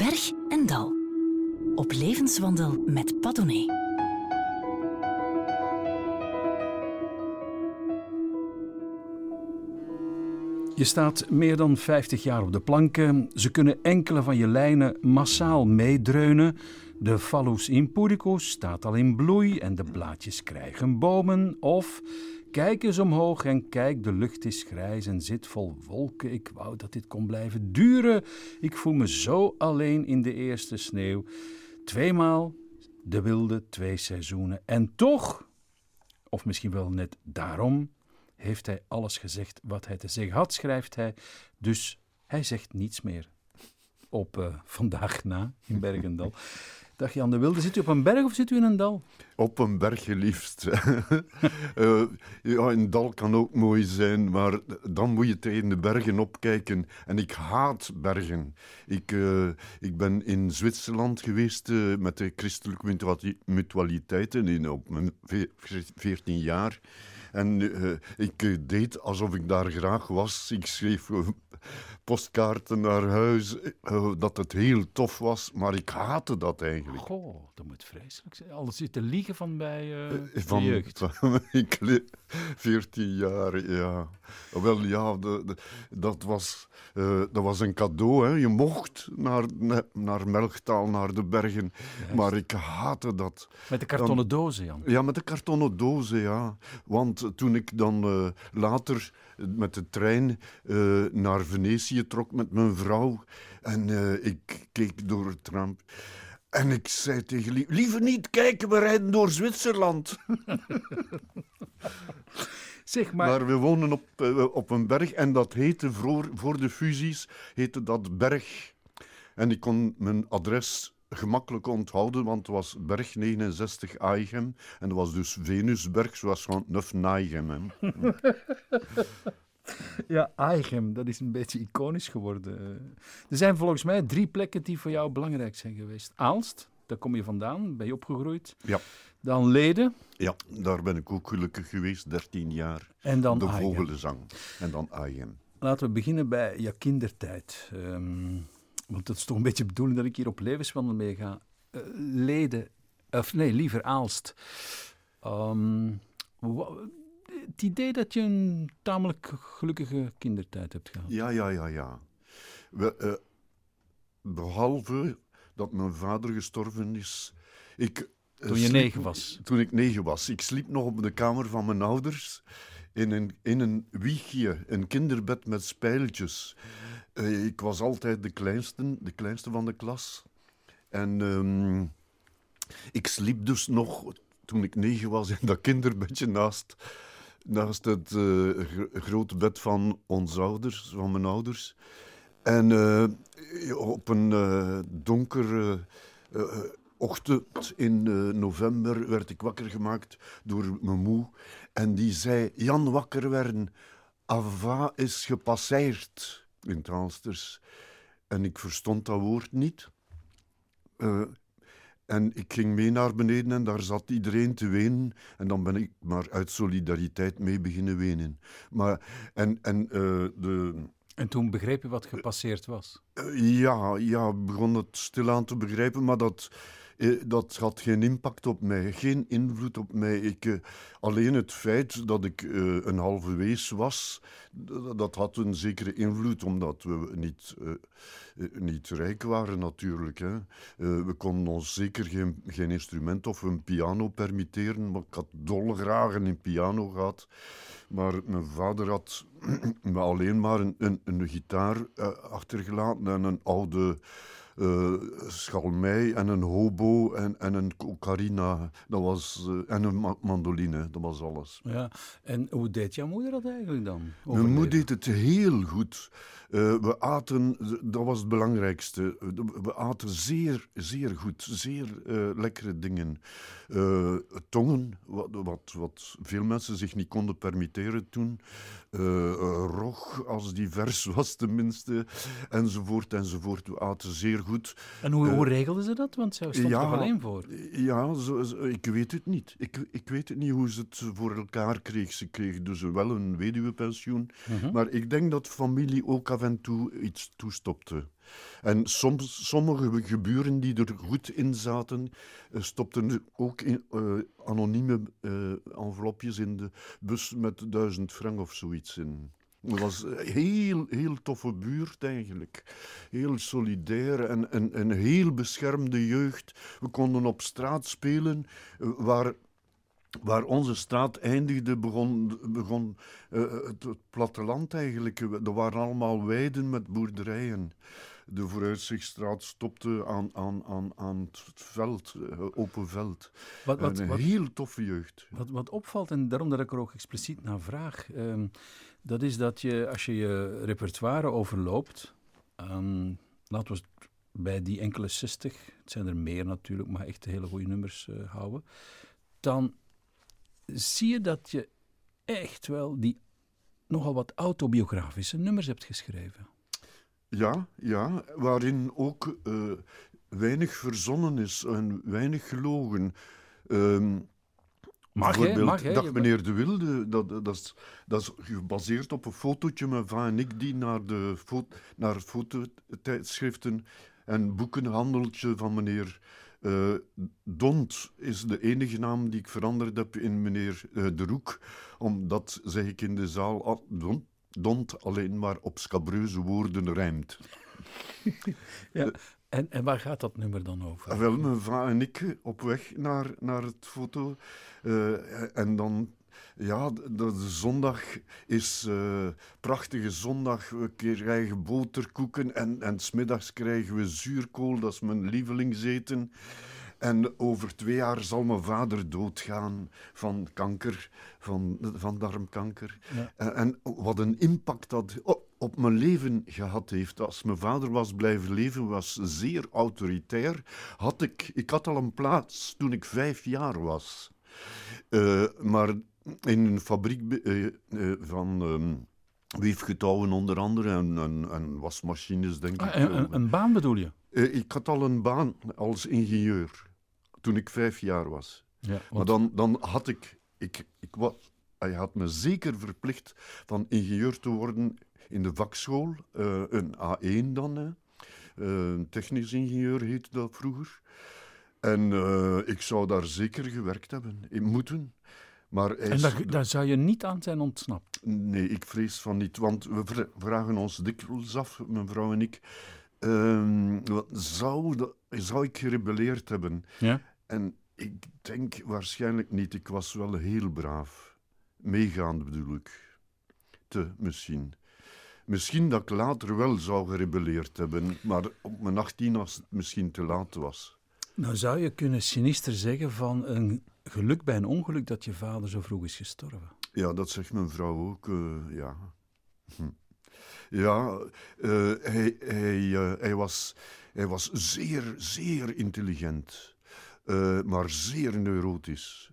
berg en dal. Op levenswandel met Padone. Je staat meer dan 50 jaar op de planken. Ze kunnen enkele van je lijnen massaal meedreunen. De Phallus impudicus staat al in bloei en de blaadjes krijgen bomen. Of kijk eens omhoog en kijk, de lucht is grijs en zit vol wolken. Ik wou dat dit kon blijven duren. Ik voel me zo alleen in de eerste sneeuw. Tweemaal de wilde twee seizoenen. En toch, of misschien wel net daarom, heeft hij alles gezegd wat hij te zeggen had, schrijft hij. Dus hij zegt niets meer. Op uh, vandaag na in Bergendal. Dag Jan de Wilde, zit u op een berg of zit u in een dal? Op een berg, liefst. uh, ja, een dal kan ook mooi zijn, maar dan moet je tegen de bergen opkijken. En ik haat bergen. Ik, uh, ik ben in Zwitserland geweest uh, met de christelijke mutualiteiten in, op mijn 14 jaar. En ik deed alsof ik daar graag was. Ik schreef postkaarten naar huis, uh, dat het heel tof was, maar ik haatte dat eigenlijk. Goh, dat moet vreselijk zijn. Alles zitten liegen van bij van, de jeugd. Van, ik 14 jaar, ja. Wel ja, de, de, dat, was, dat was een cadeau. Hè. Je mocht naar, naar Melchtaal, naar de bergen, Juist. maar ik haatte dat. Met de kartonnen dozen, Jan? Ja, met de kartonnen dozen, ja. Want toen ik dan uh, later met de trein uh, naar Venetië trok met mijn vrouw en uh, ik keek door het raam. En ik zei tegen liever niet kijken, we rijden door Zwitserland. zeg maar... maar we wonen op, op een berg en dat heette voor, voor de fusies, heette dat Berg. En ik kon mijn adres gemakkelijk onthouden, want het was Berg 69 Aigem. En dat was dus Venusberg, zoals van Neuf Naigem. ja, Aigem, dat is een beetje iconisch geworden. Er zijn volgens mij drie plekken die voor jou belangrijk zijn geweest. Aalst, daar kom je vandaan, ben je opgegroeid. Ja. Dan Leden. Ja, daar ben ik ook gelukkig geweest, 13 jaar. En dan De vogelenzang. En dan Aigem. Laten we beginnen bij je kindertijd. Um, want het is toch een beetje de bedoeling dat ik hier op levenswandel mee ga. Uh, leden, of nee, liever Aalst. Um, het idee dat je een tamelijk gelukkige kindertijd hebt gehad. Ja, ja, ja, ja. We, uh, behalve dat mijn vader gestorven is. Ik, uh, toen je sliep, negen was? Toen ik negen was. Ik sliep nog op de kamer van mijn ouders. In een, in een wiegje, een kinderbed met spijltjes. Uh, ik was altijd de kleinste, de kleinste van de klas. En um, ik sliep dus nog, toen ik negen was, in dat kinderbedje naast, naast het uh, grote bed van onze ouders, van mijn ouders. En uh, op een donkere ochtend in november werd ik wakker gemaakt door mijn moe. En die zei, Jan wakker werden, Ava is gepasseerd in het. En ik verstond dat woord niet. En ik ging mee naar beneden en daar zat iedereen te wenen. En dan ben ik maar uit solidariteit mee beginnen wenen. Maar, en, en, uh, de, en toen begreep je wat gepasseerd was? Uh, ja, ja, begon het stilaan te begrijpen, maar dat dat had geen impact op mij, geen invloed op mij. Ik, uh, alleen het feit dat ik uh, een halve wees was, dat had een zekere invloed, omdat we niet, niet rijk waren natuurlijk. We konden ons zeker geen, geen instrument of een piano permitteren, maar ik had dolgraag een piano gehad. Maar mijn vader had alleen maar een, een, een gitaar achtergelaten en een oude uh, schalmei en een hobo en, en een ocarina. Dat was, uh, en een mandoline, dat was alles. Ja, en hoe deed jouw moeder dat eigenlijk dan? Mijn moeder deed het heel goed. Uh, we aten, dat was het belangrijkste, we aten zeer, zeer goed, zeer lekkere dingen. tongen, wat, wat, wat veel mensen zich niet konden permitteren toen. rog, als die vers was tenminste, enzovoort, enzovoort. We aten zeer goed. En hoe, hoe Eh, regelden ze dat? Want zij stond ja, er alleen voor. Ja, zo, zo- ik weet het niet. Ik, ik weet het niet hoe ze het voor elkaar kreeg. Ze kreeg dus wel een weduwepensioen. Mhm. Maar ik denk dat familie ook af en toe iets toestopte. En soms, sommige geburen die er goed in zaten, eh, stopten ook in, eh, anonieme eh, envelopjes in de bus met duizend frank of zoiets in. Het was een heel, heel toffe buurt eigenlijk. Heel solidair en, en, en heel beschermde jeugd. We konden op straat spelen waar Waar onze straat eindigde, begon, begon eh, het, het platteland eigenlijk. Er waren allemaal weiden met boerderijen. De vooruitzichtstraat stopte aan, aan, aan, aan het veld, eh, open veld. Wat, wat, een wat, heel toffe jeugd. wat, wat opvalt, en daarom dat ik er ook expliciet naar vraag, ehm, dat is dat je, als je je repertoire overloopt, ehm, laten we het bij die enkele 60, het zijn er meer natuurlijk, maar echt hele goede nummers eh, houden, dan zie je dat je echt wel die nogal wat autobiografische nummers hebt geschreven. Ja, ja, waarin ook eh, weinig verzonnen is en weinig gelogen. Ehm, Mag, bijvoorbeeld, Mag? Dag meneer De Wilde, dat, dat, is, dat is gebaseerd op een fotootje met Van en ik die naar, de fo naar fototijdschriften en boekenhandeltje van meneer eh, Dont is de enige naam die ik veranderd heb in meneer eh, De Roek, omdat, zeg ik in de zaal, ah, Dont, Dont alleen maar op scabreuze woorden rijmt. Ja. En, en waar gaat dat nummer dan over? Ah, Wel, mijn va en ik op weg naar, naar het foto. Eh, en dan, ja, de, de zondag is eh, prachtige zondag. We krijgen boterkoeken en, en smiddags krijgen we zuurkool. Dat is mijn lievelingseten. En over twee jaar zal mijn vader doodgaan van kanker, van, van darmkanker. Ja. En, en wat een impact dat op, op mijn leven gehad heeft. Als mijn vader was blijven leven, was zeer autoritair. Had ik, ik had al een plaats toen ik vijf jaar was. Eh, maar in een fabriek eh, eh, van ehm, weefgetouwen onder andere en, en, en wasmachines, denk Ah, ik. een, een, een baan bedoel je? Eh, ik had al een baan als ingenieur toen ik vijf jaar was. Ja, Maar dan, dan had ik, ik, ik was, hij had me zeker verplicht van ingenieur te worden in de vakschool, eh, een A1 dan, hè. Eh, technisch ingenieur heette dat vroeger. En eh, ik zou daar zeker gewerkt hebben, in moeten. Maar en daar, daar zou je niet aan zijn ontsnapt. Nee, ik vrees van niet, want we vra- vragen ons dikwijls af, mijn vrouw en ik, ehm, wat zou ik gerebelleerd hebben? Ja? En ik denk waarschijnlijk niet. Ik was wel heel braaf. Meegaand bedoel ik. Te, misschien. Misschien dat ik later wel zou gerebelleerd hebben, maar op mijn 18 als het misschien te laat was. Nou zou je kunnen sinister zeggen van een geluk bij een ongeluk dat je vader zo vroeg is gestorven. Ja, dat zegt mijn vrouw ook, eh, ja. Hm. Ja, eh, hij, hij, eh, hij, was, hij was zeer, zeer intelligent, maar zeer neurotisch.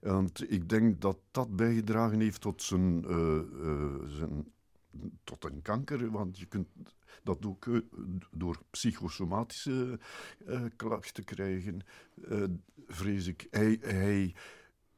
Want ik denk dat dat bijgedragen heeft tot zijn, zijn tot een kanker, want je kunt dat ook eh, door psychosomatische eh, klachten krijgen, eh, vrees ik. Hij, hij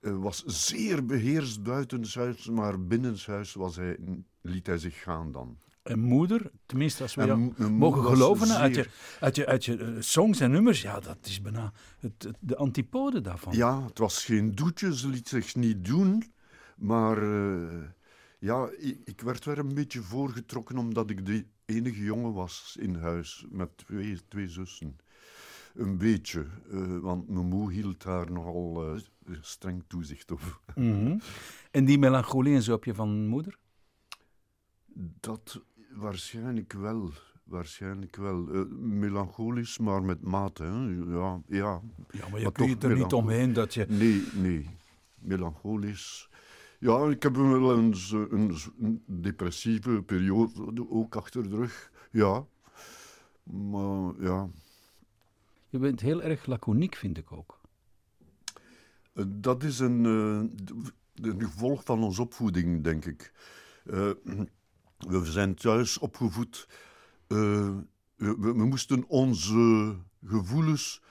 was zeer beheerst buitenshuis, maar binnenshuis was hij, liet hij zich gaan dan. En moeder, tenminste als we En jou mogen geloven uit je, uit je, uit je songs en nummers, ja, dat is bijna het, het- de antipode daarvan. Ja, het was geen doetje, ze liet zich niet doen. Maar ja, ik, ik werd wel een beetje voorgetrokken omdat ik de enige jongen was in huis met twee, twee zussen. Een beetje, eh, want mijn moe hield daar nogal eh, streng toezicht op. Mhm. En die melancholie en zo heb je van moeder? Dat waarschijnlijk wel. Waarschijnlijk wel. Eh, melancholisch, maar met mate. Hè. Ja, ja. Ja, maar je Maar kunt toch er niet omheen dat je... Nee, nee. Melancholisch. Ja, ik heb wel eens een, een depressieve periode ook achter de rug. Ja. Maar ja, Je bent heel erg laconiek, vind ik ook. eh, dat is een, eh, een gevolg van onze opvoeding, denk ik. Eh, we zijn thuis opgevoed we, we moesten onze gevoelens,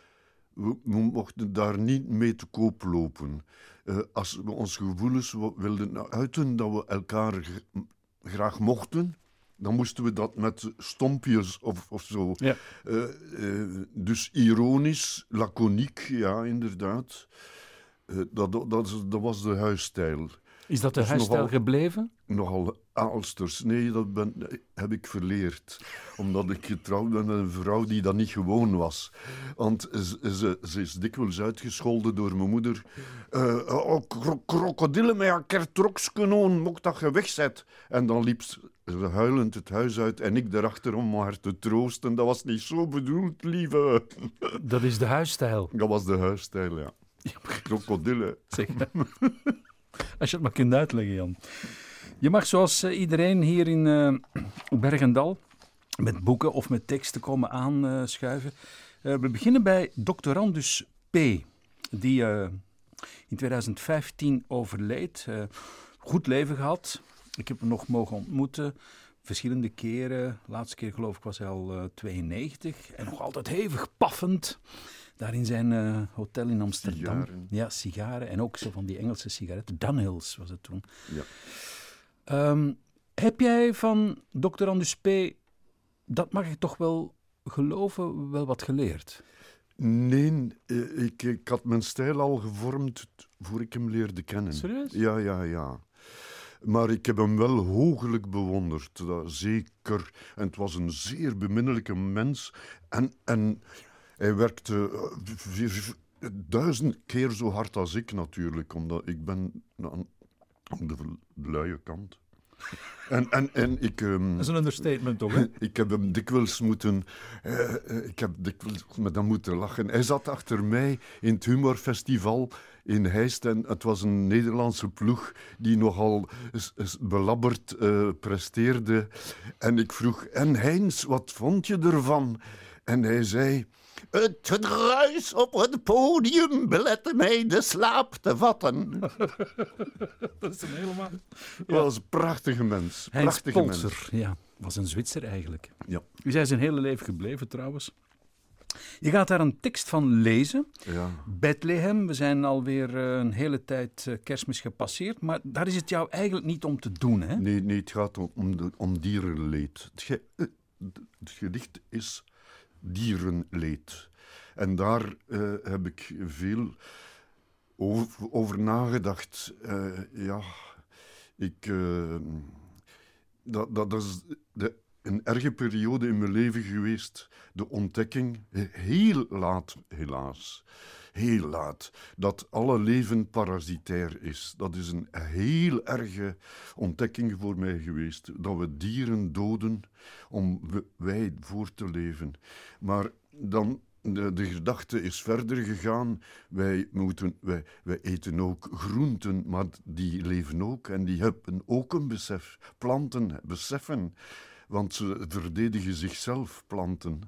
we, mochten daar niet mee te koop lopen. Eh, als we onze gevoelens wilden uiten dat we elkaar graag mochten, dan moesten we dat met stompjes of, of zo. Ja. Eh, eh, dus ironisch, laconiek, ja, inderdaad. Dat, dat, dat was de huisstijl. Is dat de is huisstijl nogal- gebleven? Nogal aalsters. Nee, dat ben, heb ik verleerd. Omdat ik getrouwd ben met een vrouw die dat niet gewoon was. Want ze, ze, ze is dikwijls uitgescholden door mijn moeder. Eh oh, kro krokodillen met kertrokskenon, mocht dat je wegzet. En dan liep ze huilend het huis uit en ik erachter om haar te troosten. Dat was niet zo bedoeld, lieve. Dat is de huisstijl. Dat was de huisstijl, ja. Krokodillen. Zeg. Als je het maar kunt uitleggen, Jan. Je mag zoals eh, iedereen hier in eh Bergendal met boeken of met teksten komen aanschuiven. Eh, we beginnen bij doctorandus P, die in 2015 overleed. Goed leven gehad. Ik heb hem nog mogen ontmoeten. Verschillende keren. De laatste keer geloof ik was hij al eh, 92. En nog altijd hevig paffend. Daar in zijn eh, hotel in Amsterdam. Sigaren. Ja, sigaren. En ook zo van die Engelse sigaretten. Dunhills was het toen. Ja. Ehm, heb jij van Dr. Andus P., dat mag ik toch wel geloven, wel wat geleerd? Nee, eh, ik, ik had mijn stijl al gevormd voor ik hem leerde kennen. Serieus? Ja, ja, ja. Maar ik heb hem wel hoogelijk bewonderd, dat zeker. En het was een zeer beminnelijke mens. En, en hij werkte eh, vier- duizend keer zo hard als ik natuurlijk, omdat ik ben aan, aan de luie kant. En, en, en ik... ehm, Dat is een understatement toch, hè? ik heb hem dikwijls moeten... eh, ik heb dikwijls met hem moeten lachen. Hij zat achter mij in het humorfestival in Heist. En het was een Nederlandse ploeg die nogal belabberd presteerde. En ik vroeg, en Heinz, wat vond je ervan? En hij zei... Het gedruis op het podium belette mij de slaap te vatten. Dat is een helemaal... Dat was een prachtige mens. Heinz Prachtige mens. Ja, was een Zwitser eigenlijk. Ja. Is hij zijn hele leven gebleven trouwens. Je gaat daar een tekst van lezen. Ja. Bethlehem, we zijn alweer eh, een hele tijd eh, kerstmis gepasseerd, maar daar is het jou eigenlijk niet om te doen, hè? Nee, nee, het gaat om, om, de, om dierenleed. Het, ge- eh, het gedicht is dierenleed. En daar eh, heb ik veel over, nagedacht. Eh, ja, ik. eh, dat, dat is de, een erge periode in mijn leven geweest. De ontdekking, heel laat helaas, heel laat, dat alle leven parasitair is. Dat is een heel erge ontdekking voor mij geweest. Dat we dieren doden om wij voor te leven. Maar dan, de, de gedachte is verder gegaan. Wij, moeten, wij, wij eten ook groenten, maar die leven ook en die hebben ook een besef. Planten beseffen. Want ze verdedigen zichzelf, planten.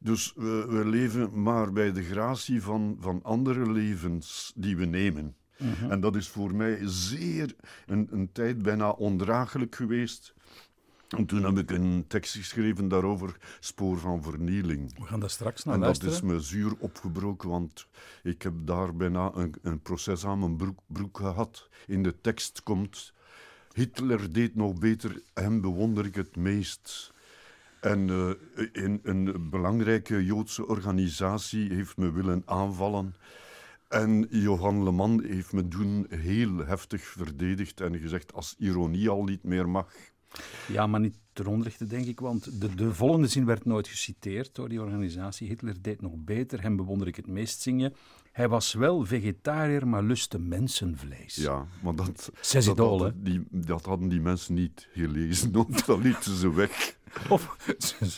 Dus we, we leven maar bij de gratie van, van andere levens die we nemen. En dat is voor mij zeer een, een tijd bijna ondraaglijk geweest. En toen heb ik een tekst geschreven daarover, Spoor van Vernieling. We gaan daar straks naar En dat luisteren. is me zuur opgebroken, want ik heb daar bijna een, een proces aan mijn broek, broek gehad. In de tekst komt, Hitler deed nog beter, hem bewonder ik het meest. En eh, in, een belangrijke Joodse organisatie heeft me willen aanvallen. En Johan Leman heeft me toen heel heftig verdedigd en gezegd, als ironie al niet meer mag, Ja, maar niet ter onrechte, denk ik, want de, de volgende zin werd nooit geciteerd door die organisatie. Hitler deed nog beter, hem bewonder ik het meest zingen. Hij was wel vegetariër, maar lustte mensenvlees. Ja, maar dat, Zes dat, hadden die, dat hadden die mensen niet gelezen, want dat lieten ze weg. Of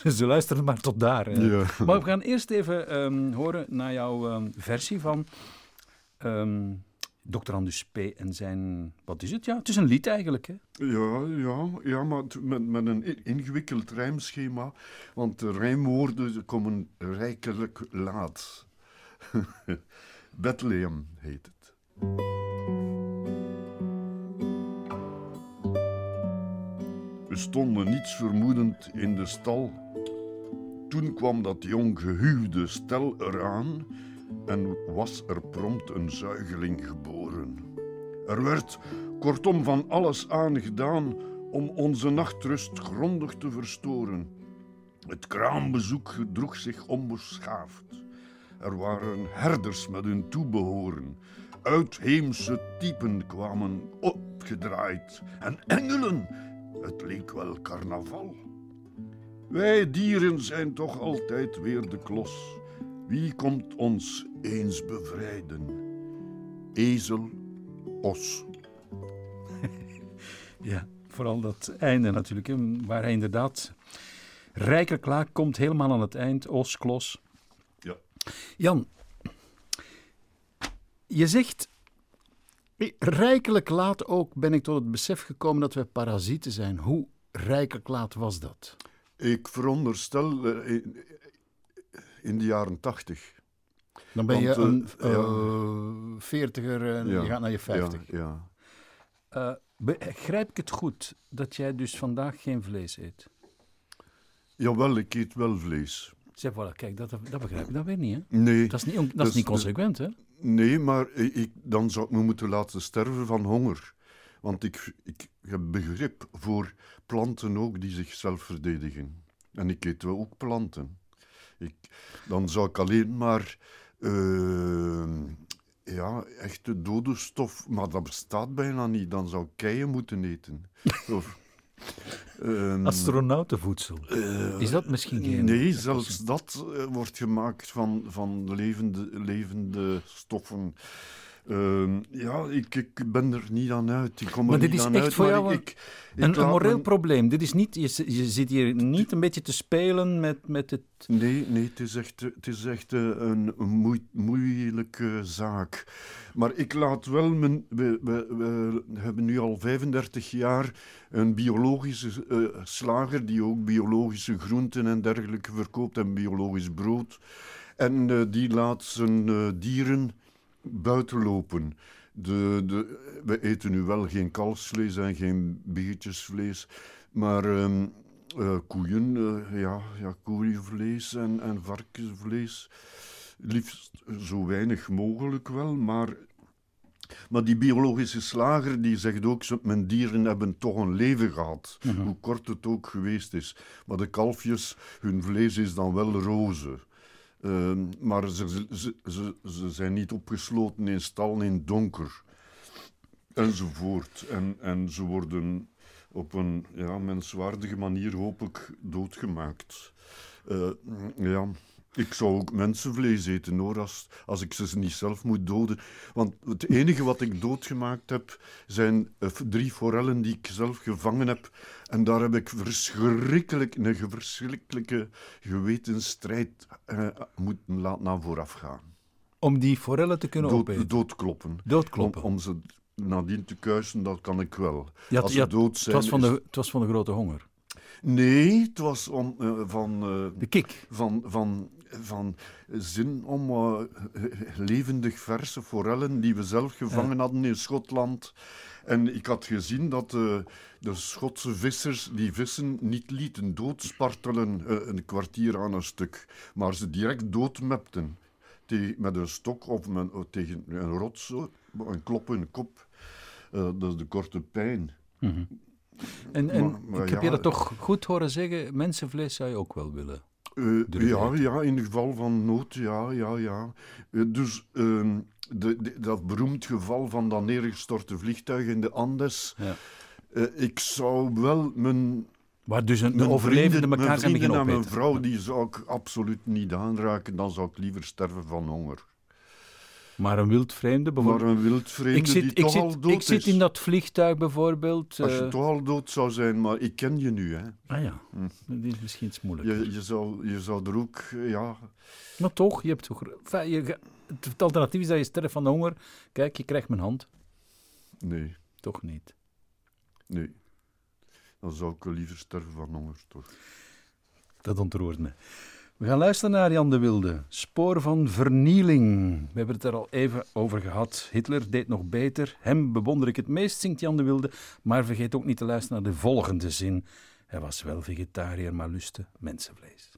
ze, luisteren maar tot daar. Ja. Maar we gaan eerst even ehm, horen naar jouw ehm, versie van ehm Dr. Andus P. en zijn... Wat is het? Ja, het is een lied eigenlijk, hè? Ja, ja, ja maar met, met een ingewikkeld rijmschema, want de rijmwoorden komen rijkelijk laat. Bethlehem heet het. We stonden niets vermoedend in de stal. Toen kwam dat jong gehuwde stel eraan en was er prompt een zuigeling geboren. Er werd kortom van alles aan gedaan om onze nachtrust grondig te verstoren. Het kraambezoek gedroeg zich onbeschaafd. Er waren herders met hun toebehoren. Uitheemse typen kwamen opgedraaid. En engelen, het leek wel carnaval. Wij dieren zijn toch altijd weer de klos. Wie komt ons eens bevrijden? Ezel, os. Ja, vooral dat einde natuurlijk, waar inderdaad rijkelijk klaar komt, helemaal aan het eind, os, klos. Ja. Jan, je zegt, rijkelijk laat ook ben ik tot het besef gekomen dat we parasieten zijn. Hoe rijkelijk laat was dat? Ik veronderstel eh, in, de jaren tachtig. Dan ben Want, je een eh, ja. eh, veertiger en Ja, je gaat naar je vijftig. Ja, ja. Eh, begrijp ik het goed dat jij dus vandaag geen vlees eet? Jawel, ik eet wel vlees. Zeg, voilà, kijk, dat, dat begrijp ik dan weer niet, hè? Nee, Dat is niet, dat is Dus niet consequent, hè? nee maar ik, dan zou ik me moeten laten sterven van honger. Want ik, ik heb begrip voor planten ook die zichzelf verdedigen. En ik eet wel ook planten. Ik, dan zou ik alleen maar eh, ja, echte dode stof, maar dat bestaat bijna niet. Dan zou ik keien moeten eten. Of, ehm, Astronautenvoedsel. eh, Is dat misschien geen... Nee, zelfs dat eh, wordt gemaakt van, van levende, levende stoffen. Ehm, ja, ik, ik ben er niet aan uit. Ik kom Maar er dit niet is aan echt uit. voor jou ik, Een, een moreel probleem. Dit is niet, je, je zit hier niet een beetje te spelen met, met het... Nee, nee het is echt, het is echt eh, een moei- moeilijke zaak. Maar ik laat wel mijn. We, we, we hebben nu al 35 jaar een biologische eh, slager die ook biologische groenten en dergelijke verkoopt en biologisch brood. En eh, die laat zijn dieren buiten lopen. De, de, we eten nu wel geen kalfsvlees en geen biertjesvlees, maar ehm, eh, koeien, eh, ja, ja, koeienvlees en, en varkensvlees. Liefst zo weinig mogelijk wel, maar, maar die biologische slager die zegt ook, mijn dieren hebben toch een leven gehad, hoe kort het ook geweest is. Maar de kalfjes, hun vlees is dan wel roze. Ehm, maar ze, ze, ze, zijn niet opgesloten in stallen in donker. Enzovoort. En, en ze worden op een ja, menswaardige manier hopelijk doodgemaakt. Eh, ja. Ik zou ook mensenvlees eten hoor, als, als ik ze niet zelf moet doden. Want het enige wat ik doodgemaakt heb, zijn eh, drie forellen die ik zelf gevangen heb. En daar heb ik verschrikkelijk, een verschrikkelijke gewetensstrijd eh, moeten laten aan vooraf gaan. Om die forellen te kunnen opeten. Dood, doodkloppen. Doodkloppen. Om, om ze nadien te kuisen, dat kan ik wel. Had- Als ze had- dood het, zijn... was van de, het was van de grote honger. Nee, het was om, eh, van, eh, De kik. van, van, van zin om eh, levendig verse forellen die we zelf gevangen hadden in Schotland. En ik had gezien dat eh, de Schotse vissers die vissen niet lieten doodspartelen eh, een kwartier aan een stuk, maar ze direct doodmepten. Te- met een stok of met, tegen een rots, een klop in de kop. Dat is de korte pijn. En, en Maar- maar ik heb ja, je dat toch goed horen zeggen, mensenvlees zou je ook wel willen. Eh, ja, ja, in geval van nood, ja, ja, ja. Eh, dus ehm, de, de- dat beroemd geval van dat neergestorte vliegtuig in de Andes. Ja. eh, ik zou wel mijn, Waar dus een, mijn overlevenden vrienden, elkaar mijn vrienden en mijn vrouw, die zou ik absoluut niet aanraken. Dan zou ik liever sterven van honger. Maar een wildvreemde Maar bijvoorbeeld... een wildvreemde Ik zit, die ik, toch zit, al dood ik zit in dat vliegtuig bijvoorbeeld. Als je eh, toch al dood zou zijn, maar ik ken je nu, hè. Ah ja, Hm. dat is misschien iets moeilijk. Je, je, zou, je zou er ook, ja... Maar toch, je hebt toch... Enfin, je, ga- het alternatief is dat je sterft van de honger. Kijk, je krijgt mijn hand. Nee, Toch niet. nee. Dan zou ik liever sterven van honger, toch. Dat ontroert me. We gaan luisteren naar Jan de Wilde. Spoor van vernieling. We hebben het er al even over gehad. Hitler deed nog beter. Hem bewonder ik het meest, zingt Jan de Wilde. Maar vergeet ook niet te luisteren naar de volgende zin. Hij was wel vegetariër, maar lustte mensenvlees.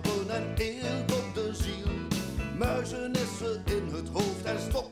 En eelt op de ziel. Muizenissen in het hoofd en stokken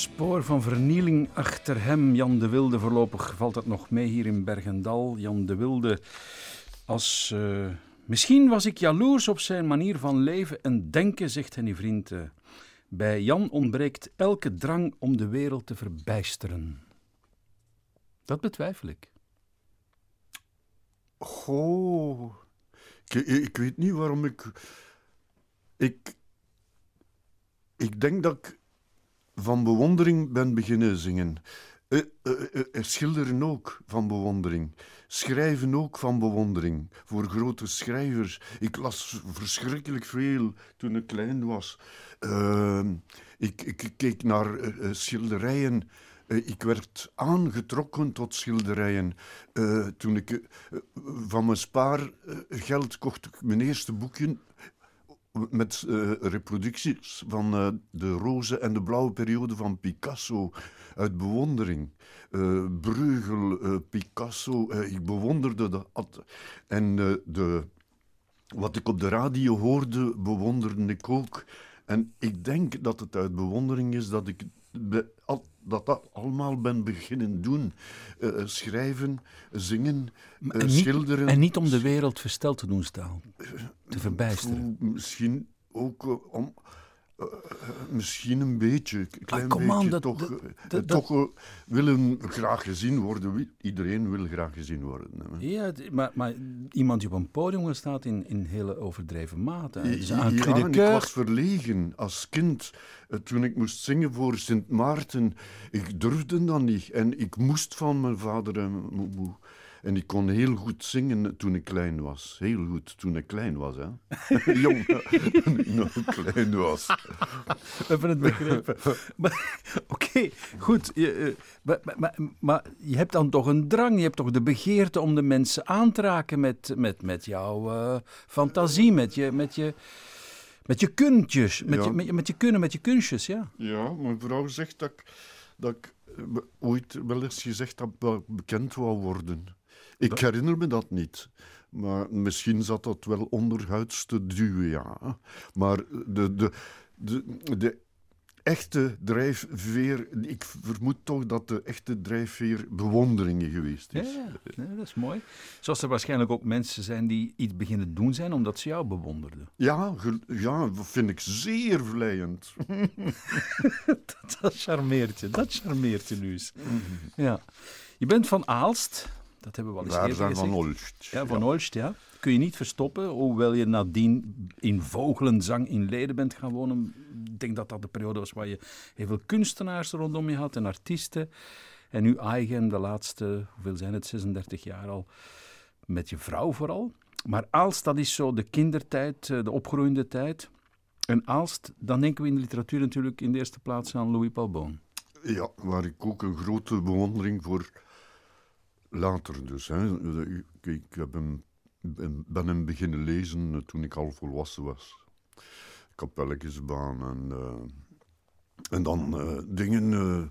spoor van vernieling achter hem. Jan de Wilde, voorlopig valt het nog mee hier in Bergendal. Jan de Wilde, als... eh, misschien was ik jaloers op zijn manier van leven en denken, zegt Henny Vriend. eh. bij Jan ontbreekt elke drang om de wereld te verbijsteren. Dat betwijfel ik. Goh. Ik, ik weet niet waarom ik. Ik. Ik denk dat ik van bewondering ben beginnen zingen. Eh, schilderen ook van bewondering. Schrijven ook van bewondering. Voor grote schrijvers. Ik las verschrikkelijk veel toen ik klein was. Ehm, ik, ik keek naar schilderijen. Ik werd aangetrokken tot schilderijen. Toen ik van mijn spaargeld kocht ik mijn eerste boekje met eh, reproducties van eh, de roze en de blauwe periode van Picasso uit bewondering. Eh Bruegel, Picasso, ik bewonderde dat. En de, wat ik op de radio hoorde, bewonderde ik ook. En ik denk dat het uit bewondering is dat ik be- al- dat, dat allemaal ben beginnen doen. Eh, eh, schrijven, zingen, eh, en, niet, schilderen. en niet om de wereld versteld te doen staan. Te verbijsteren. Misschien ook om. Misschien een beetje, een klein Ah, on, beetje dat- toch, dat- eh, dat- eh, toch eh, willen graag gezien worden. Iedereen wil graag gezien worden. hè. Ja, maar, maar iemand die op een podium staat in, in hele overdreven mate. Dus Ja, ik was verlegen als kind. Toen ik moest zingen voor Sint Maarten, ik durfde dat niet. En ik moest van mijn vader en mijn. En ik kon heel goed zingen toen ik klein was. Heel goed toen ik klein was, hè. Jong, toen ik nog klein was. We hebben het begrepen. Oké, goed. Je, eh, maar, maar- maar, je hebt dan toch een drang, je hebt toch de begeerte om de mensen aan te raken met, met, met jouw eh, fantasie, met je, met je, met je kuntjes, met, Ja. je, met, je, met je kunnen, met je kunstjes, ja. Ja, mijn vrouw zegt dat ik, dat ik eh, ooit wel eens gezegd heb dat ik bekend wou worden. Ik herinner me dat niet. Maar misschien zat dat wel onderhuids te duwen, ja. Maar de, de, de, de echte drijfveer... Ik vermoed toch dat de echte drijfveer bewonderingen geweest is. ja. Nee, dat is mooi. Zoals er waarschijnlijk ook mensen zijn die iets beginnen doen zijn omdat ze jou bewonderden. Ja, ja, dat vind ik zeer vleiend. Dat charmeert je, dat charmeert je nu eens. Ja. Je bent van Aalst, dat hebben we al eens Daar eerder zijn van gezegd. Olst. Ja, van Olst, ja. Kun je niet verstoppen, hoewel je nadien in Vogelenzang in Leiden bent gaan wonen. Ik denk dat dat de periode was waar je heel veel kunstenaars rondom je had en artiesten. En nu eigen de laatste, hoeveel zijn het, 36 jaar al, met je vrouw vooral. Maar Aalst, dat is zo de kindertijd, eh, de opgroeiende tijd. En Aalst, dan denken we in de literatuur natuurlijk in de eerste plaats aan Louis Paul Boon. Ja, waar ik ook een grote bewondering voor later dus. Hè. Ik, heb hem, ben hem beginnen lezen eh, toen ik al volwassen was. Kapelletjesbaan en, eh, en dan eh, dingen.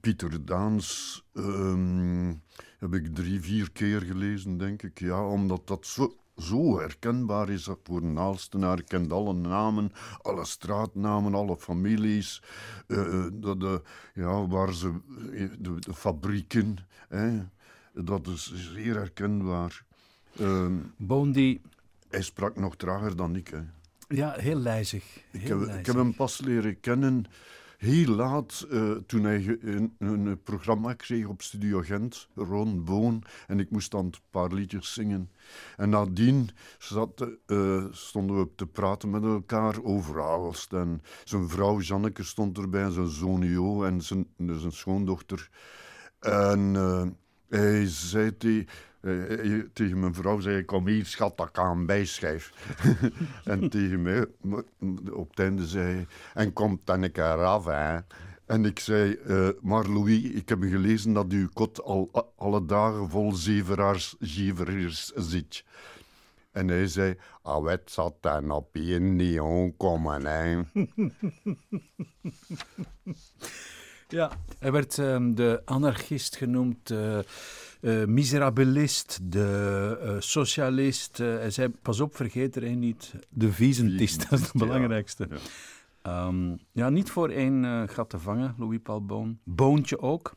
Pieter Daans ehm, heb ik drie, vier keer gelezen, denk ik. Ja, omdat dat zo, zo herkenbaar is voor een Aalstenaar. kent alle namen, alle straatnamen, alle families. de, de, ja, waar ze, de, de fabrieken. Hè, dat is zeer herkenbaar. Ehm, Boon die, hij sprak nog trager dan ik. Hè. ja, heel lijzig. Ik heb, ik heb hem pas leren kennen heel laat, eh, toen hij een, een programma kreeg op Studio Gent, Ron Boon, en ik moest dan een paar liedjes zingen. En nadien zat, eh, stonden we te praten met elkaar over Aalst. En zijn vrouw Janneke stond erbij, en zijn zoon Jo en zijn, zijn schoondochter. En eh, hij zei te- eh, eh, tegen mijn vrouw, zei, kom hier schat, dat ik aan en tegen mij, op het einde zei en komt dan een keer af, hè. En ik zei, eh, maar Louis, ik heb gelezen dat uw kot al alle dagen vol zeveraars, zeveraars zit. En hij zei, ah, wat zat dan op je niet komen, hè. Ja, hij werd ehm, de anarchist genoemd, eh, miserabilist, de eh, socialist. hij zei, pas op, vergeet er één niet, de viezentist, dat is het belangrijkste. Ja. Ehm, ja, niet voor één gat te vangen, Louis Paul Boon. Boontje ook.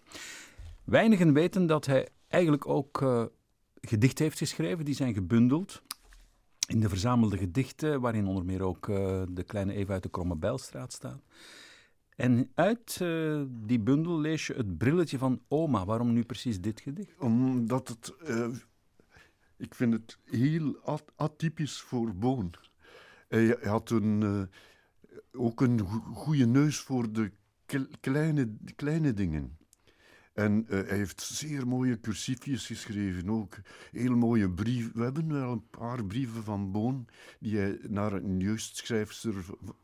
Weinigen weten dat hij eigenlijk ook gedichten heeft geschreven, die zijn gebundeld in de verzamelde gedichten, waarin onder meer ook de kleine Eva uit de Kromme Bijlstraat staat. En uit eh, die bundel lees je het brilletje van oma. Waarom nu precies dit gedicht? Omdat het... eh, ik vind het heel at- atypisch voor Boon. Hij, had een, eh, ook een goede neus voor de kle- kleine, kleine dingen. En eh, hij heeft zeer mooie cursiefjes geschreven ook. Heel mooie brieven. We hebben wel een paar brieven van Boon die hij naar een jeugdschrijfster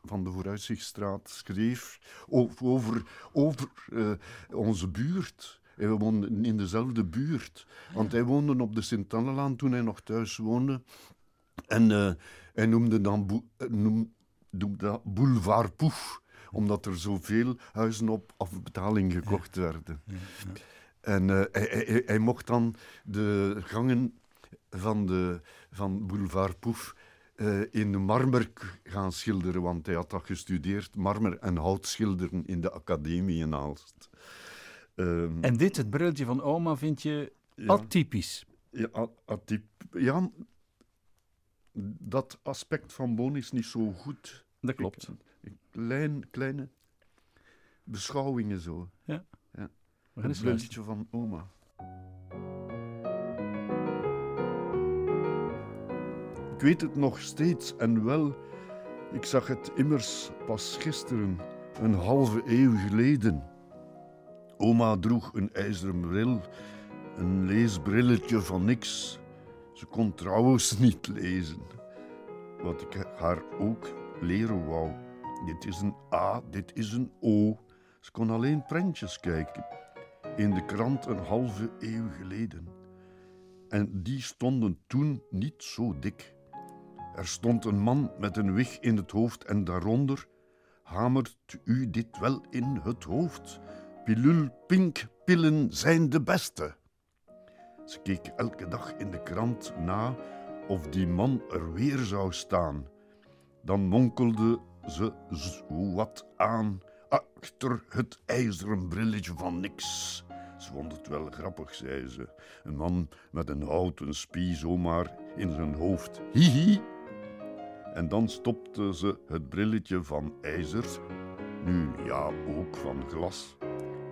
van de Vooruitzichtstraat schreef over, over eh, onze buurt. Hij woonde in dezelfde buurt. Want hij woonde op de Sint-Annelaan toen hij nog thuis woonde. En eh, hij noemde dan noem- noemde dat Boulevard Poef omdat er zoveel huizen op afbetaling gekocht werden. En eh, hij, hij- hij, hij mocht dan de gangen van, de, van Boulevard Poef eh, in marmer gaan schilderen, want hij had dat gestudeerd, marmer en houtschilderen in de academie in Aalst. Ehm, En dit, het brilletje van oma, vind je ja. atypisch. Ja, a- atyp- ja, dat aspect van Boon is niet zo goed. Dat klopt. Ik- Klein, kleine beschouwingen zo. We gaan Het eens luisteren. brilletje van oma. Ik weet het nog steeds en wel. Ik zag het immers pas gisteren, een halve eeuw geleden. Oma droeg een ijzeren bril een leesbrilletje van niks. Ze kon trouwens niet lezen. Wat ik haar ook leren wou. Dit is een A, dit is een O. Ze kon alleen prentjes kijken. In de krant een halve eeuw geleden. En die stonden toen niet zo dik. Er stond een man met een wig in het hoofd en daaronder hamert u dit wel in het hoofd. Pilul pink pillen zijn de beste. Ze keek elke dag in de krant na of die man er weer zou staan. Dan monkelde ze wat aan achter het ijzeren brilletje van niks. Ze vond het wel grappig, zei ze. Een man met een houten spie zomaar in zijn hoofd. Hihi. En dan stopte ze het brilletje van ijzer, nu ja ook van glas,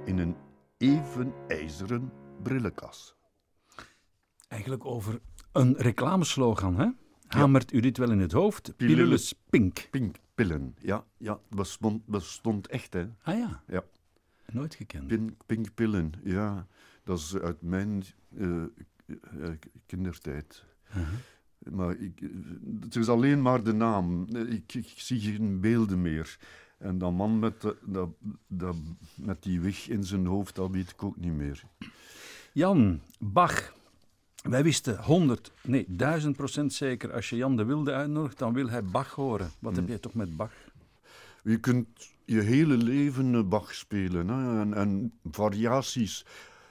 in een even ijzeren brillenkast. Eigenlijk over een reclameslogan, hè? Hamert u dit wel in het hoofd? Pilulus pink. Pink, pillen. Ja, ja bestond, bestond echt, hè. Ah ja, Ja, nooit gekend. pink, pillen. Ja, dat is uit mijn eh, eh, kindertijd. Maar ik, het is alleen maar de naam. Ik, ik zie geen beelden meer. En dat man met, de, dat, dat, met die wig in zijn hoofd, dat weet ik ook niet meer. Jan, Bach. Wij wisten 100, nee, 1000 procent zeker. Als je Jan de Wilde uitnodigt, dan wil hij Bach horen. Wat heb jij toch met Bach? Je kunt je hele leven Bach spelen hè? En, en variaties.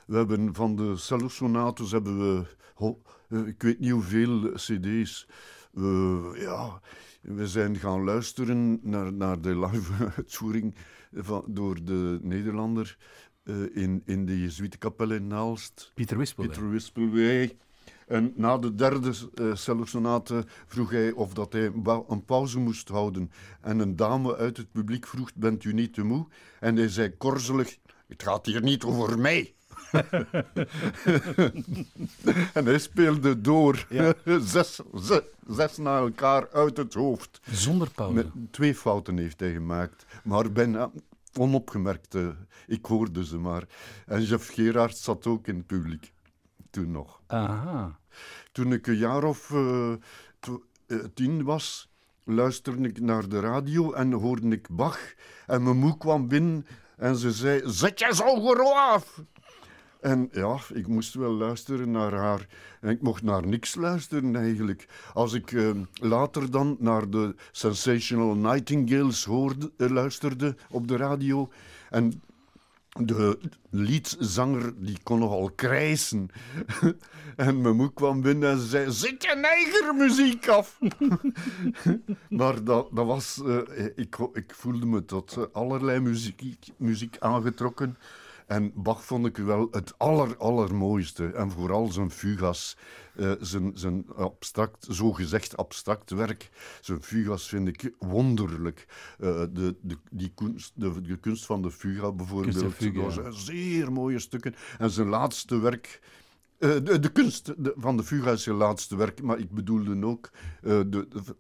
We hebben van de cellosonates hebben we, ho- eh, ik weet niet hoeveel cd's. We, ja, we zijn gaan luisteren naar, naar de live uitvoering van, door de Nederlander eh, in, in de Jezuïtenkapel in Naalst. Pieter Wispel. Pieter Wispelwey. En na de derde uh, cellosonate vroeg hij of dat hij een pauze moest houden. En een dame uit het publiek vroeg, bent u niet te moe? En hij zei korzelig, het gaat hier niet over mij. en hij speelde door, zes, zes, zes na elkaar uit het hoofd. Zonder pauze. Met twee fouten heeft hij gemaakt, maar bijna onopgemerkt. eh, ik hoorde ze maar. En Jeff Gerard zat ook in het publiek, toen nog. Aha. Toen ik een jaar of eh, eh, tien was, luisterde ik naar de radio en hoorde ik Bach. En mijn moe kwam binnen en ze zei, zet je zo af! En ja, ik moest wel luisteren naar haar. En ik mocht naar niks luisteren eigenlijk. Als ik eh, later dan naar de Sensational Nightingales hoorde, eh, luisterde op de radio. En de liedzanger die kon nogal krijsen. en mijn moe kwam binnen en ze zei: Zet je eigen muziek af! maar dat, dat was. eh, ik, ik voelde me tot allerlei muziek, muziek aangetrokken. En Bach vond ik wel het aller, allermooiste. En vooral zijn fugas, eh, zijn, zijn abstract, zogezegd abstract werk. Zijn fugas vind ik wonderlijk. Eh, de, de, die kunst, de, de kunst van de fuga bijvoorbeeld, fuga, dat zijn zeer mooie stukken. En zijn laatste werk... eh, de, de kunst van de fuga is zijn laatste werk, maar ik bedoelde ook eh, de, de,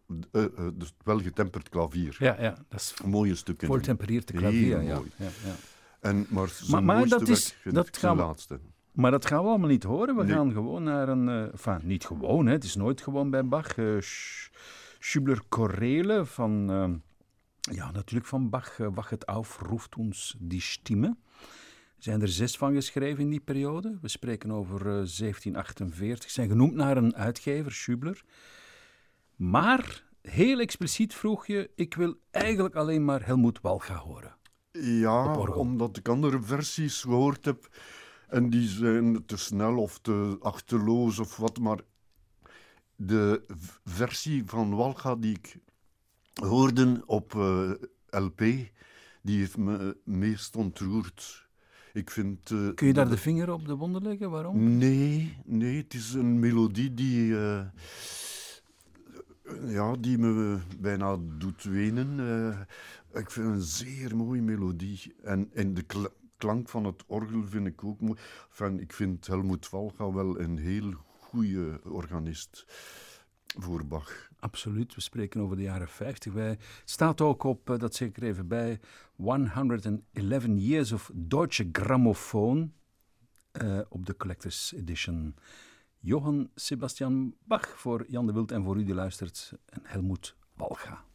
de welgetemperd klavier. Ja, ja, dat is Mooie stukken. voltempereerde klavier. Ja, ja, ja. En, maar zijn maar dat is- werk dat gaan we- laatste. Maar dat gaan we allemaal niet horen. We Nee. gaan gewoon naar een... eh enfin, niet gewoon, hè. het is nooit gewoon bij Bach. eh Sch- Schubler Chorele van... eh, ja, natuurlijk van Bach. eh, Wachet auf, ruft ons die Stimme. Er zijn er zes van geschreven in die periode. We spreken over eh, 1748. Zijn genoemd naar een uitgever, Schubler. Maar heel expliciet vroeg je... Ik wil eigenlijk alleen maar Helmut Walga horen. Ja, omdat ik andere versies gehoord heb en die zijn te snel of te achterloos of wat, maar de versie van Walga die ik hoorde op eh, LP, die heeft me het meest ontroerd. Ik vind... eh, Kun je daar de vinger op de wonden leggen? Waarom? Nee, nee, het is een melodie die, eh, ja, die me bijna doet wenen. Eh, ik vind een zeer mooie melodie. En, en de kl- klank van het orgel vind ik ook mooi. Ik vind Helmut Valga wel een heel goede organist voor Bach. Absoluut, we spreken over de jaren 50. Wij staat ook op, eh, dat zeg ik even bij, 111 Years of Deutsche Grammophon. eh, op de Collectors Edition. Johann Sebastian Bach voor Jan de Wild en voor u die luistert. En Helmoet Walga.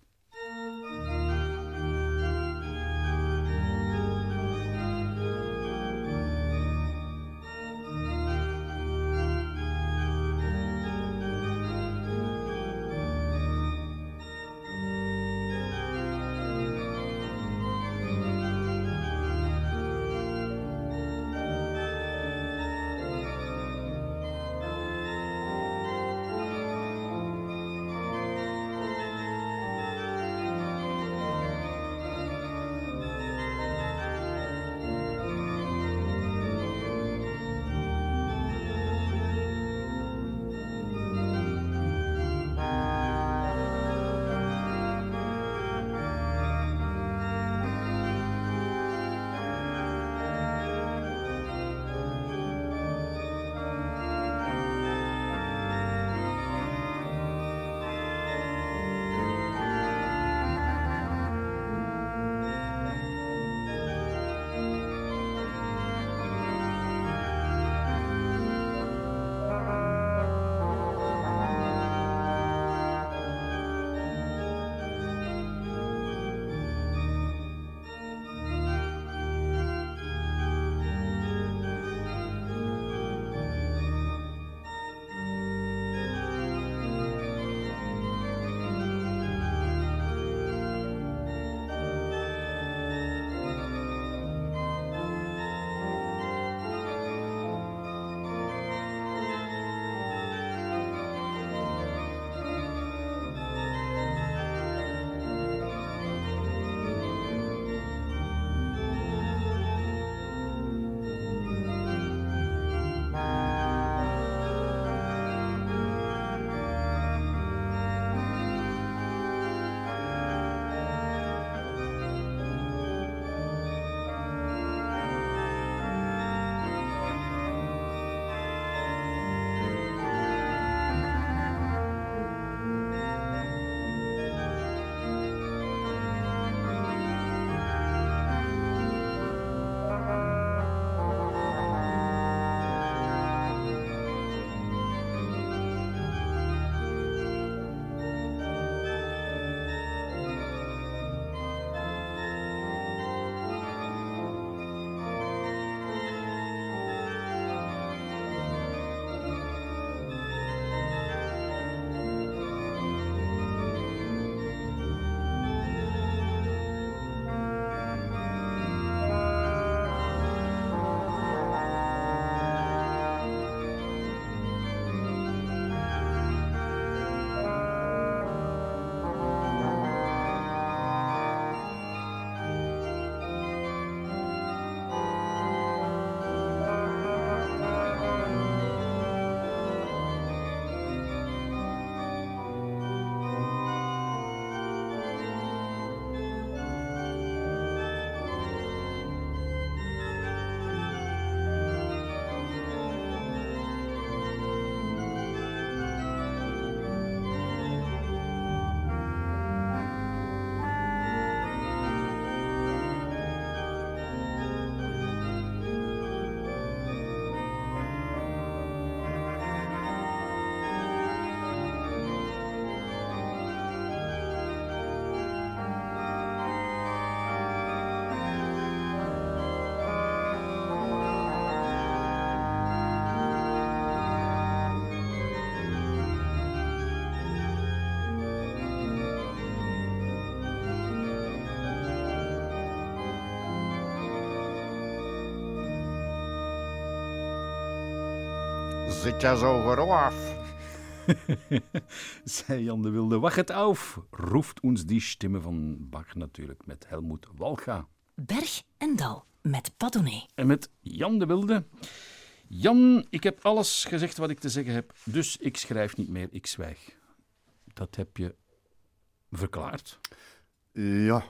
Zit je zo geroof? Zei Jan de Wilde. Wacht het auf, roept ons die stimme van Bach natuurlijk met Helmoet Walga. Berg en Dal met Padone. En met Jan de Wilde. Jan, ik heb alles gezegd wat ik te zeggen heb, dus ik schrijf niet meer, ik zwijg. Dat heb je verklaard. Ja.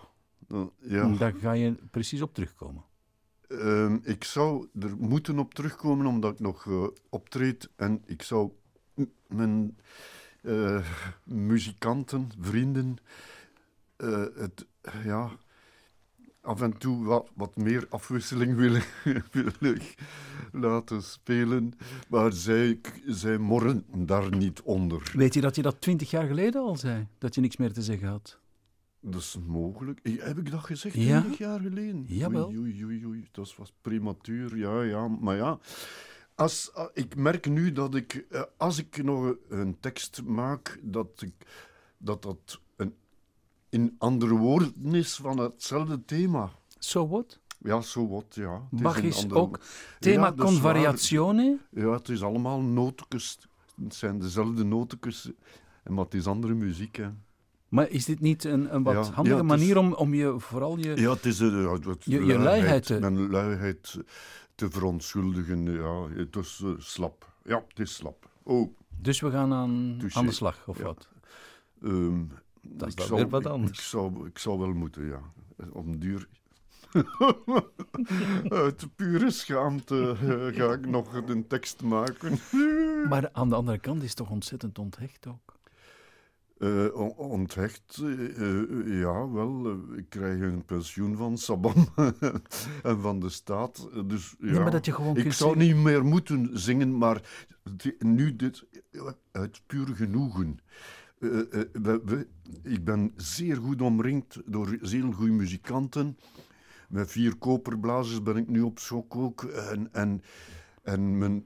ja. Daar ga je precies op terugkomen. Ehm, ik zou er moeten op terugkomen omdat ik nog eh, optreed en ik zou mijn eh, muzikanten, vrienden, eh, het, ja, af en toe wat, wat meer afwisseling willen, willen laten spelen. Maar zij, zij morren daar niet onder. Weet je dat je dat twintig jaar geleden al zei? Dat je niks meer te zeggen had? Dat is mogelijk. Eh, Heb ik dat gezegd Ja. 20 jaar geleden? Jawel. Oei, oei, oei, oei. Dat was prematuur, ja, ja. Maar ja, als, ah, ik merk nu dat ik, eh, als ik nog een tekst maak, dat ik, dat, dat een, in andere woorden is van hetzelfde thema. So what? Ja, zo wat, ja. Het Bach is andere- ook thema Ja, con. Ja, het is allemaal nootjes. Het zijn dezelfde nootjes, maar het is andere muziek, hè. Maar is dit niet een, een wat Ja, handige ja, het is- manier om, om je vooral je... Ja, het is uh, het Je- je luiheid? Mijn luiheid te verontschuldigen. Ja, het is eh, slap. Ja, het is slap. Oh, Dus we gaan aan, Touché. aan de slag, of Ja. wat? ehm, Dat is dan weer wat anders. Ik, zou, ik zou wel moeten, ja. Op een duur. Uit pure schaamte eh, ga ik nog een tekst maken. Maar aan de andere kant is het toch ontzettend onthecht ook. On- onthecht, eh, eh, ja, wel. ik krijg een pensioen van Sabam en van de staat. Dus, ja. Nee, maar dat je gewoon ik zou niet meer moeten zingen, maar nu dit uit puur genoegen. We- we- ik ben zeer goed omringd door zeer goede muzikanten. Met vier koperblazers ben ik nu op zoek ook. En, en, en mijn,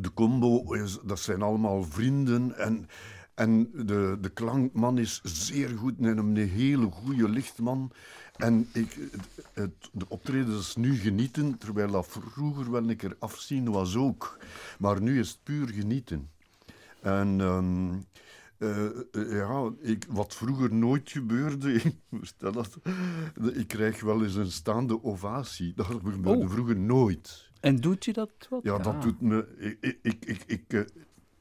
de combo, is, dat zijn allemaal vrienden. En, en de, de klankman is zeer goed en een hele goede lichtman. En ik, het, het- de optreden is nu genieten, terwijl dat vroeger wel een keer afzien was ook. Maar nu is het puur genieten. En ehm, eh, eh, ja, ik, wat vroeger nooit gebeurde, ik, stel dat, ik krijg wel eens een staande ovatie. Dat gebeurde Oh. vroeger nooit. En doet je dat wat? Ja, dat Ah. doet me. Ik, ik, ik, ik,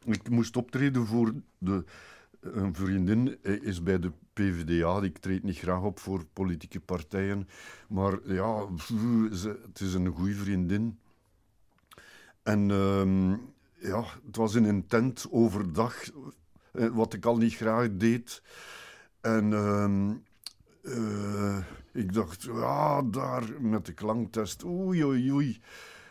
ik, moest optreden voor de. Een vriendin eh, is bij de PvdA. Ik treed niet graag op voor politieke partijen. Maar ja, het is een goede vriendin. En ehm, ja, het was in een tent overdag, eh, wat ik al niet graag deed. En ehm, eh, ik dacht, ja, daar met de klanktest, oei, oei, oei.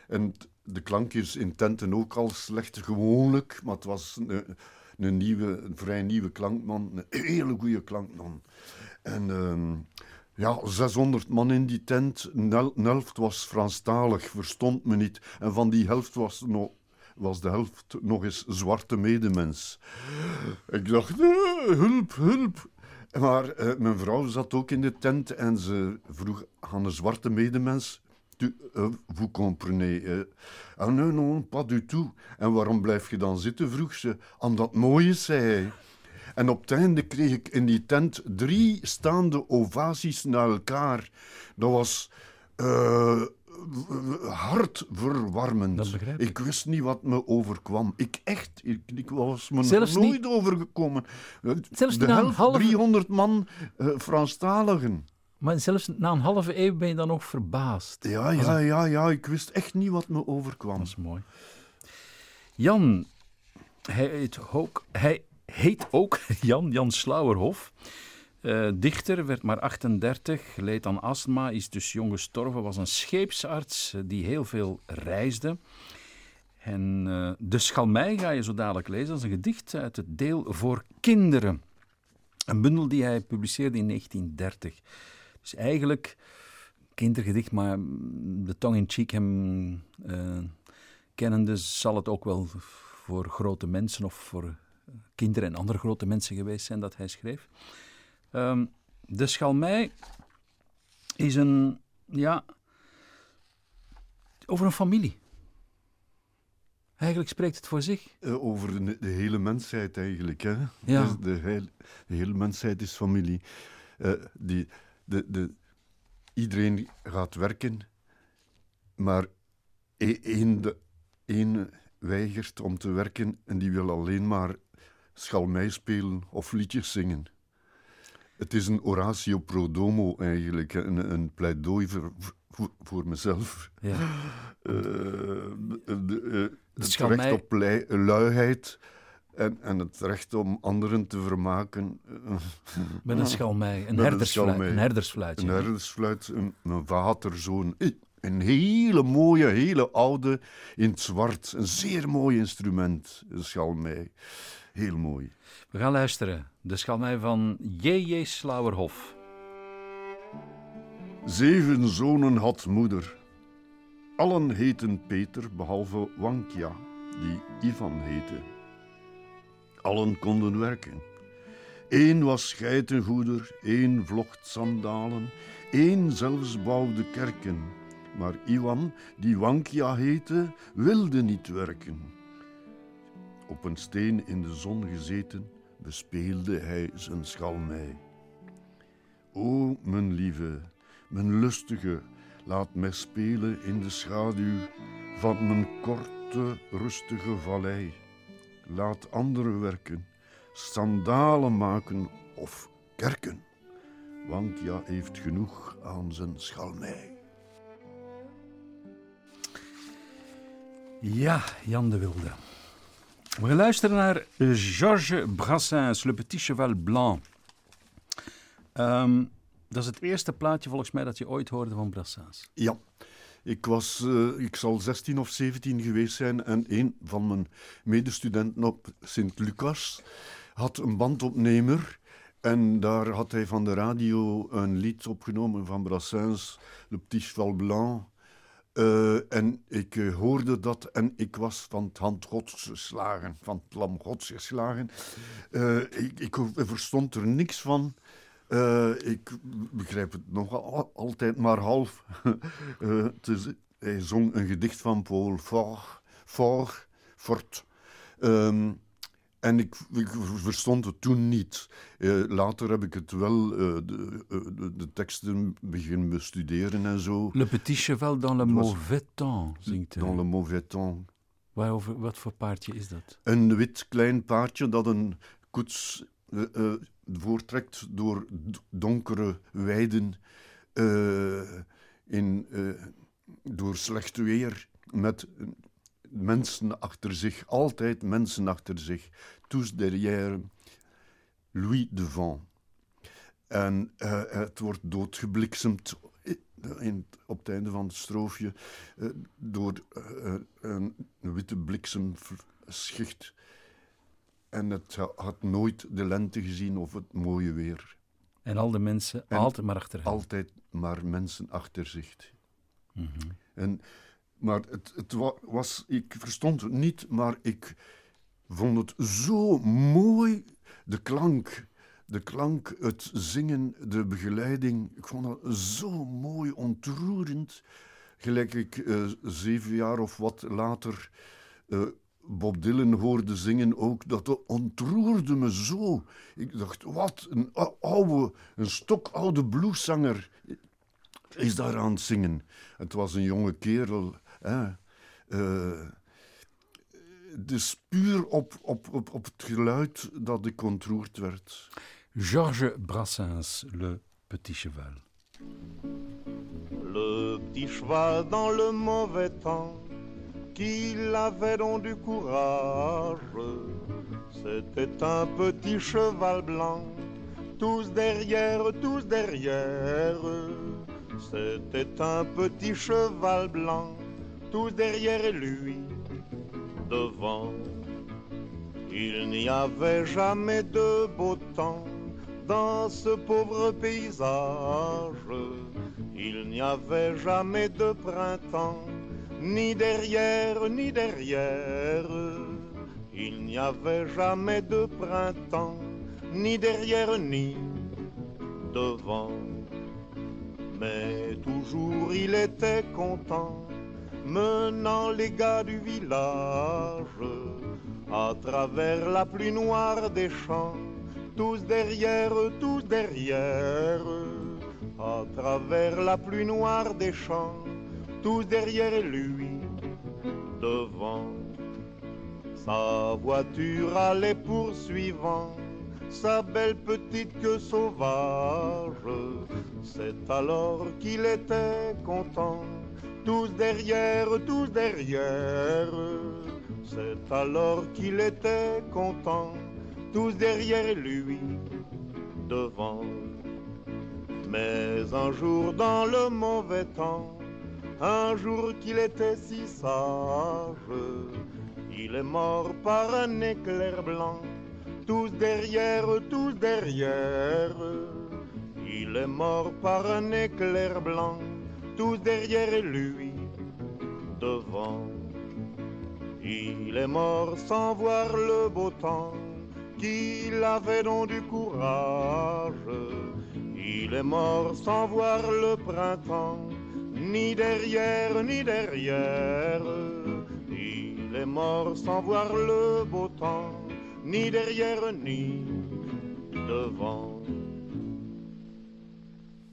En de klank is in tenten ook al slecht gewoonlijk, maar het was een, een, nieuwe, een vrij nieuwe klankman, een hele goede klankman. En ehm, ja, 600 man in die tent, een hel- een helft was Franstalig, verstond me niet. En van die helft was, was de helft nog eens zwarte medemens. Ik dacht, eh, hulp, hulp. Maar eh, mijn vrouw zat ook in de tent en ze vroeg aan een zwarte medemens... Tu, eh, vous comprenez. ah, nee, non, pas du tout. En waarom blijf je dan zitten, vroeg ze. Omdat het mooi is, zei hij. En op het einde kreeg ik in die tent drie staande ovaties naar elkaar. Dat was eh, hartverwarmend. Dat begrijp ik. wist niet wat me overkwam. Ik echt, ik, ik was me Zelfs nooit niet- overgekomen. Zelfs de helft, halve- 300 man eh Franstaligen. Maar zelfs na een halve eeuw ben je dan nog verbaasd. Ja, ja, ja, ja, ik wist echt niet wat me overkwam. Dat is mooi. Jan, hij heet ook, hij heet ook Jan, Jan Slauerhof. Eh, dichter, werd maar 38, leed aan astma, is dus jong gestorven, was een scheepsarts eh, die heel veel reisde. En eh, De Schalmei ga je zo dadelijk lezen, dat is een gedicht uit het deel voor kinderen. Een bundel die hij publiceerde in 1930. Dus eigenlijk kindergedicht, maar de tong in cheek hem eh, kennende zal het ook wel voor grote mensen of voor kinderen en andere grote mensen geweest zijn dat hij schreef. Ehm, de Schalmei is een, ja, over een familie. Eigenlijk spreekt het voor zich. Eh, over de, de hele mensheid eigenlijk. Hè? Ja. Dus de, heil- de hele mensheid is familie. Eh, die, de, de, iedereen gaat werken, maar e- één, de, één weigert om te werken en die wil alleen maar schalmei spelen of liedjes zingen. Het is een oratio pro domo eigenlijk, een, een pleidooi voor, voor, voor mezelf. Ja. Eh, de, de, eh, het schalmei- recht op lui- luiheid En, en het recht om anderen te vermaken. Met een schalmei, een, herdersfluit, een herdersfluitje. Een herdersfluit, een, een waterzoon. Een hele mooie, hele oude, in het zwart. Een zeer mooi instrument, een schalmei. Heel mooi. We gaan luisteren. De schalmei van J.J. Slauerhof. Zeven zonen had moeder. Allen heten Peter, behalve Wankja, die Ivan heette. Allen konden werken. Eén was geitengoeder, één vlocht sandalen, één zelfs bouwde kerken. Maar Iwan, die Wankja heette, wilde niet werken. Op een steen in de zon gezeten, bespeelde hij zijn schalmei. O, mijn lieve, mijn lustige, laat mij spelen in de schaduw van mijn korte, rustige vallei. Laat anderen werken, sandalen maken of kerken. Want ja heeft genoeg aan zijn schalmei. Ja, Jan de Wilde. We gaan luisteren naar Georges Brassens, Le Petit Cheval Blanc. Ehm, dat is het eerste plaatje volgens mij dat je ooit hoorde van Brassens. Ja, ik, was, eh, ik zal 16 of 17 geweest zijn en een van mijn medestudenten op Sint-Lucas had een bandopnemer. En daar had hij van de radio een lied opgenomen van Brassens, Le Petit Cheval Blanc. Eh, en ik eh, hoorde dat en ik was van het hand gods geslagen, van het lam gods geslagen. Ik, ik verstond er niks van. Eh, ik begrijp het nog al- altijd maar half. Eh, het is- hij zong een gedicht van Paul Fort. Fort, Fort. Ehm, en ik, ik verstond het toen niet. Eh, later heb ik het wel, de, de, de teksten beginnen bestuderen en zo. Le Petit Cheval dans le mauvais temps, zingt hij. Dans le mauvais temps. Waarover, wat voor paardje is dat? Een wit klein paardje dat een koets voortrekt door donkere weiden eh, in, eh, door slecht weer met mensen achter zich, altijd mensen achter zich. Tous derrière Louis devant. En eh, het wordt doodgebliksemd in, op het einde van het stroofje door een witte bliksemschicht. En het ha- had nooit de lente gezien of het mooie weer. En al de mensen En altijd maar achter. Altijd maar mensen achter zich. Mhm. En, maar het, het wa- was, ik verstond het niet, maar ik vond het zo mooi, de klank. De klank, het zingen, de begeleiding. Ik vond dat zo mooi, ontroerend. Gelijk ik eh, zeven jaar of wat later eh, Bob Dylan hoorde zingen ook. Dat ontroerde me zo. Ik dacht, wat een ou- oude, een stokoude blueszanger is daar aan het zingen. Het was een jonge kerel. Hè. Dus puur op, op, op, op het geluid dat ik ontroerd werd. Georges Brassens, Le Petit Cheval. Le petit cheval dans le mauvais temps, qu'il avait donc du courage. C'était un petit cheval blanc, tous derrière, tous derrière. C'était un petit cheval blanc, tous derrière lui, devant. Il n'y avait jamais de beau temps dans ce pauvre paysage. Il n'y avait jamais de printemps, ni derrière, ni derrière. Il n'y avait jamais de printemps, ni derrière, ni devant. Mais toujours il était content, menant les gars du village à travers la pluie noire des champs, tous derrière, tous derrière, à travers la pluie noire des champs, tous derrière lui, devant. Sa voiture allait poursuivant, sa belle petite queue sauvage. C'est alors qu'il était content, tous derrière, tous derrière, C'est alors qu'il était content, tous derrière lui, devant. Mais un jour dans le mauvais temps, un jour qu'il était si sage, il est mort par un éclair blanc, tous derrière, tous derrière. Il est mort par un éclair blanc, tous derrière lui, devant. Il est mort sans voir le beau temps, qu'il avait donc du courage. Il est mort sans voir le printemps, ni derrière, ni derrière. Il est mort sans voir le beau temps, ni derrière, ni devant.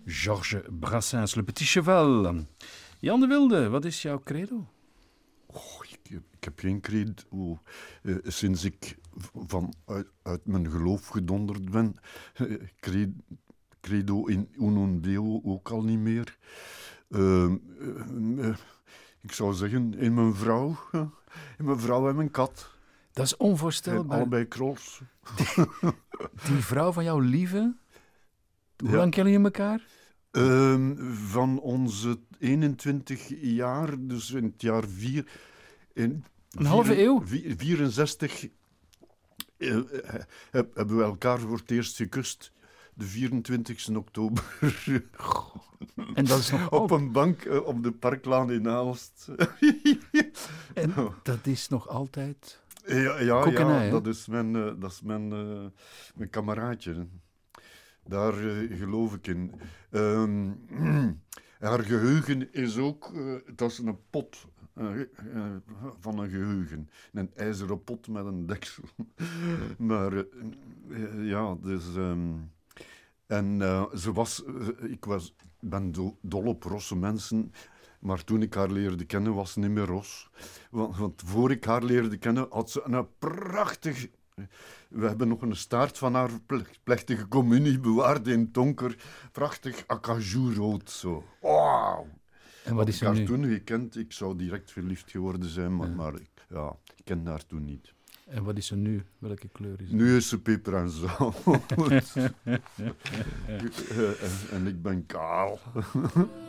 Georges Brassens, Le Petit Cheval. Jan de Wilde, wat is jouw credo? Oh, ik, ik heb geen credo. Uh, sinds ik van uit, uit, mijn geloof gedonderd ben, uh, credo, credo in unum deo ook al niet meer. Uh, ik zou zeggen, in mijn vrouw, in mijn vrouw en mijn kat. Dat is onvoorstelbaar. En allebei krols. Die, die vrouw van jouw lieve, hoe ja. lang kennen je elkaar? Uh, van onze 21 jaar, dus in het jaar 4. In een halve eeuw? 64 uh, hebben we elkaar voor het eerst gekust. De 24 oktober. En dat is nog op een bank uh, op de Parklaan in Aalst. en dat is nog altijd. Ja, ja, Kokenij, ja dat is mijn, uh, dat is mijn, uh, mijn kameraadje. Daar geloof ik in. Um, haar geheugen is ook, dat is een pot van een geheugen. Een ijzeren pot met een deksel. maar ja, dus. Um, en ze was, ik was, ben do, dol op rosse mensen. Maar toen ik haar leerde kennen, was ze niet meer ros. Want, want voor ik haar leerde kennen, had ze een prachtig we hebben nog een staart van haar plechtige communie bewaard in donker. Prachtig acajou-rood zo. Wow! En wat is ik haar nu? toen gekend, ik zou direct verliefd geworden zijn, maar, Ja. maar ik, ja, ik kende haar toen niet. En wat is ze nu? Welke kleur is ze? Nu is ze peper en zout. En, en ik ben kaal.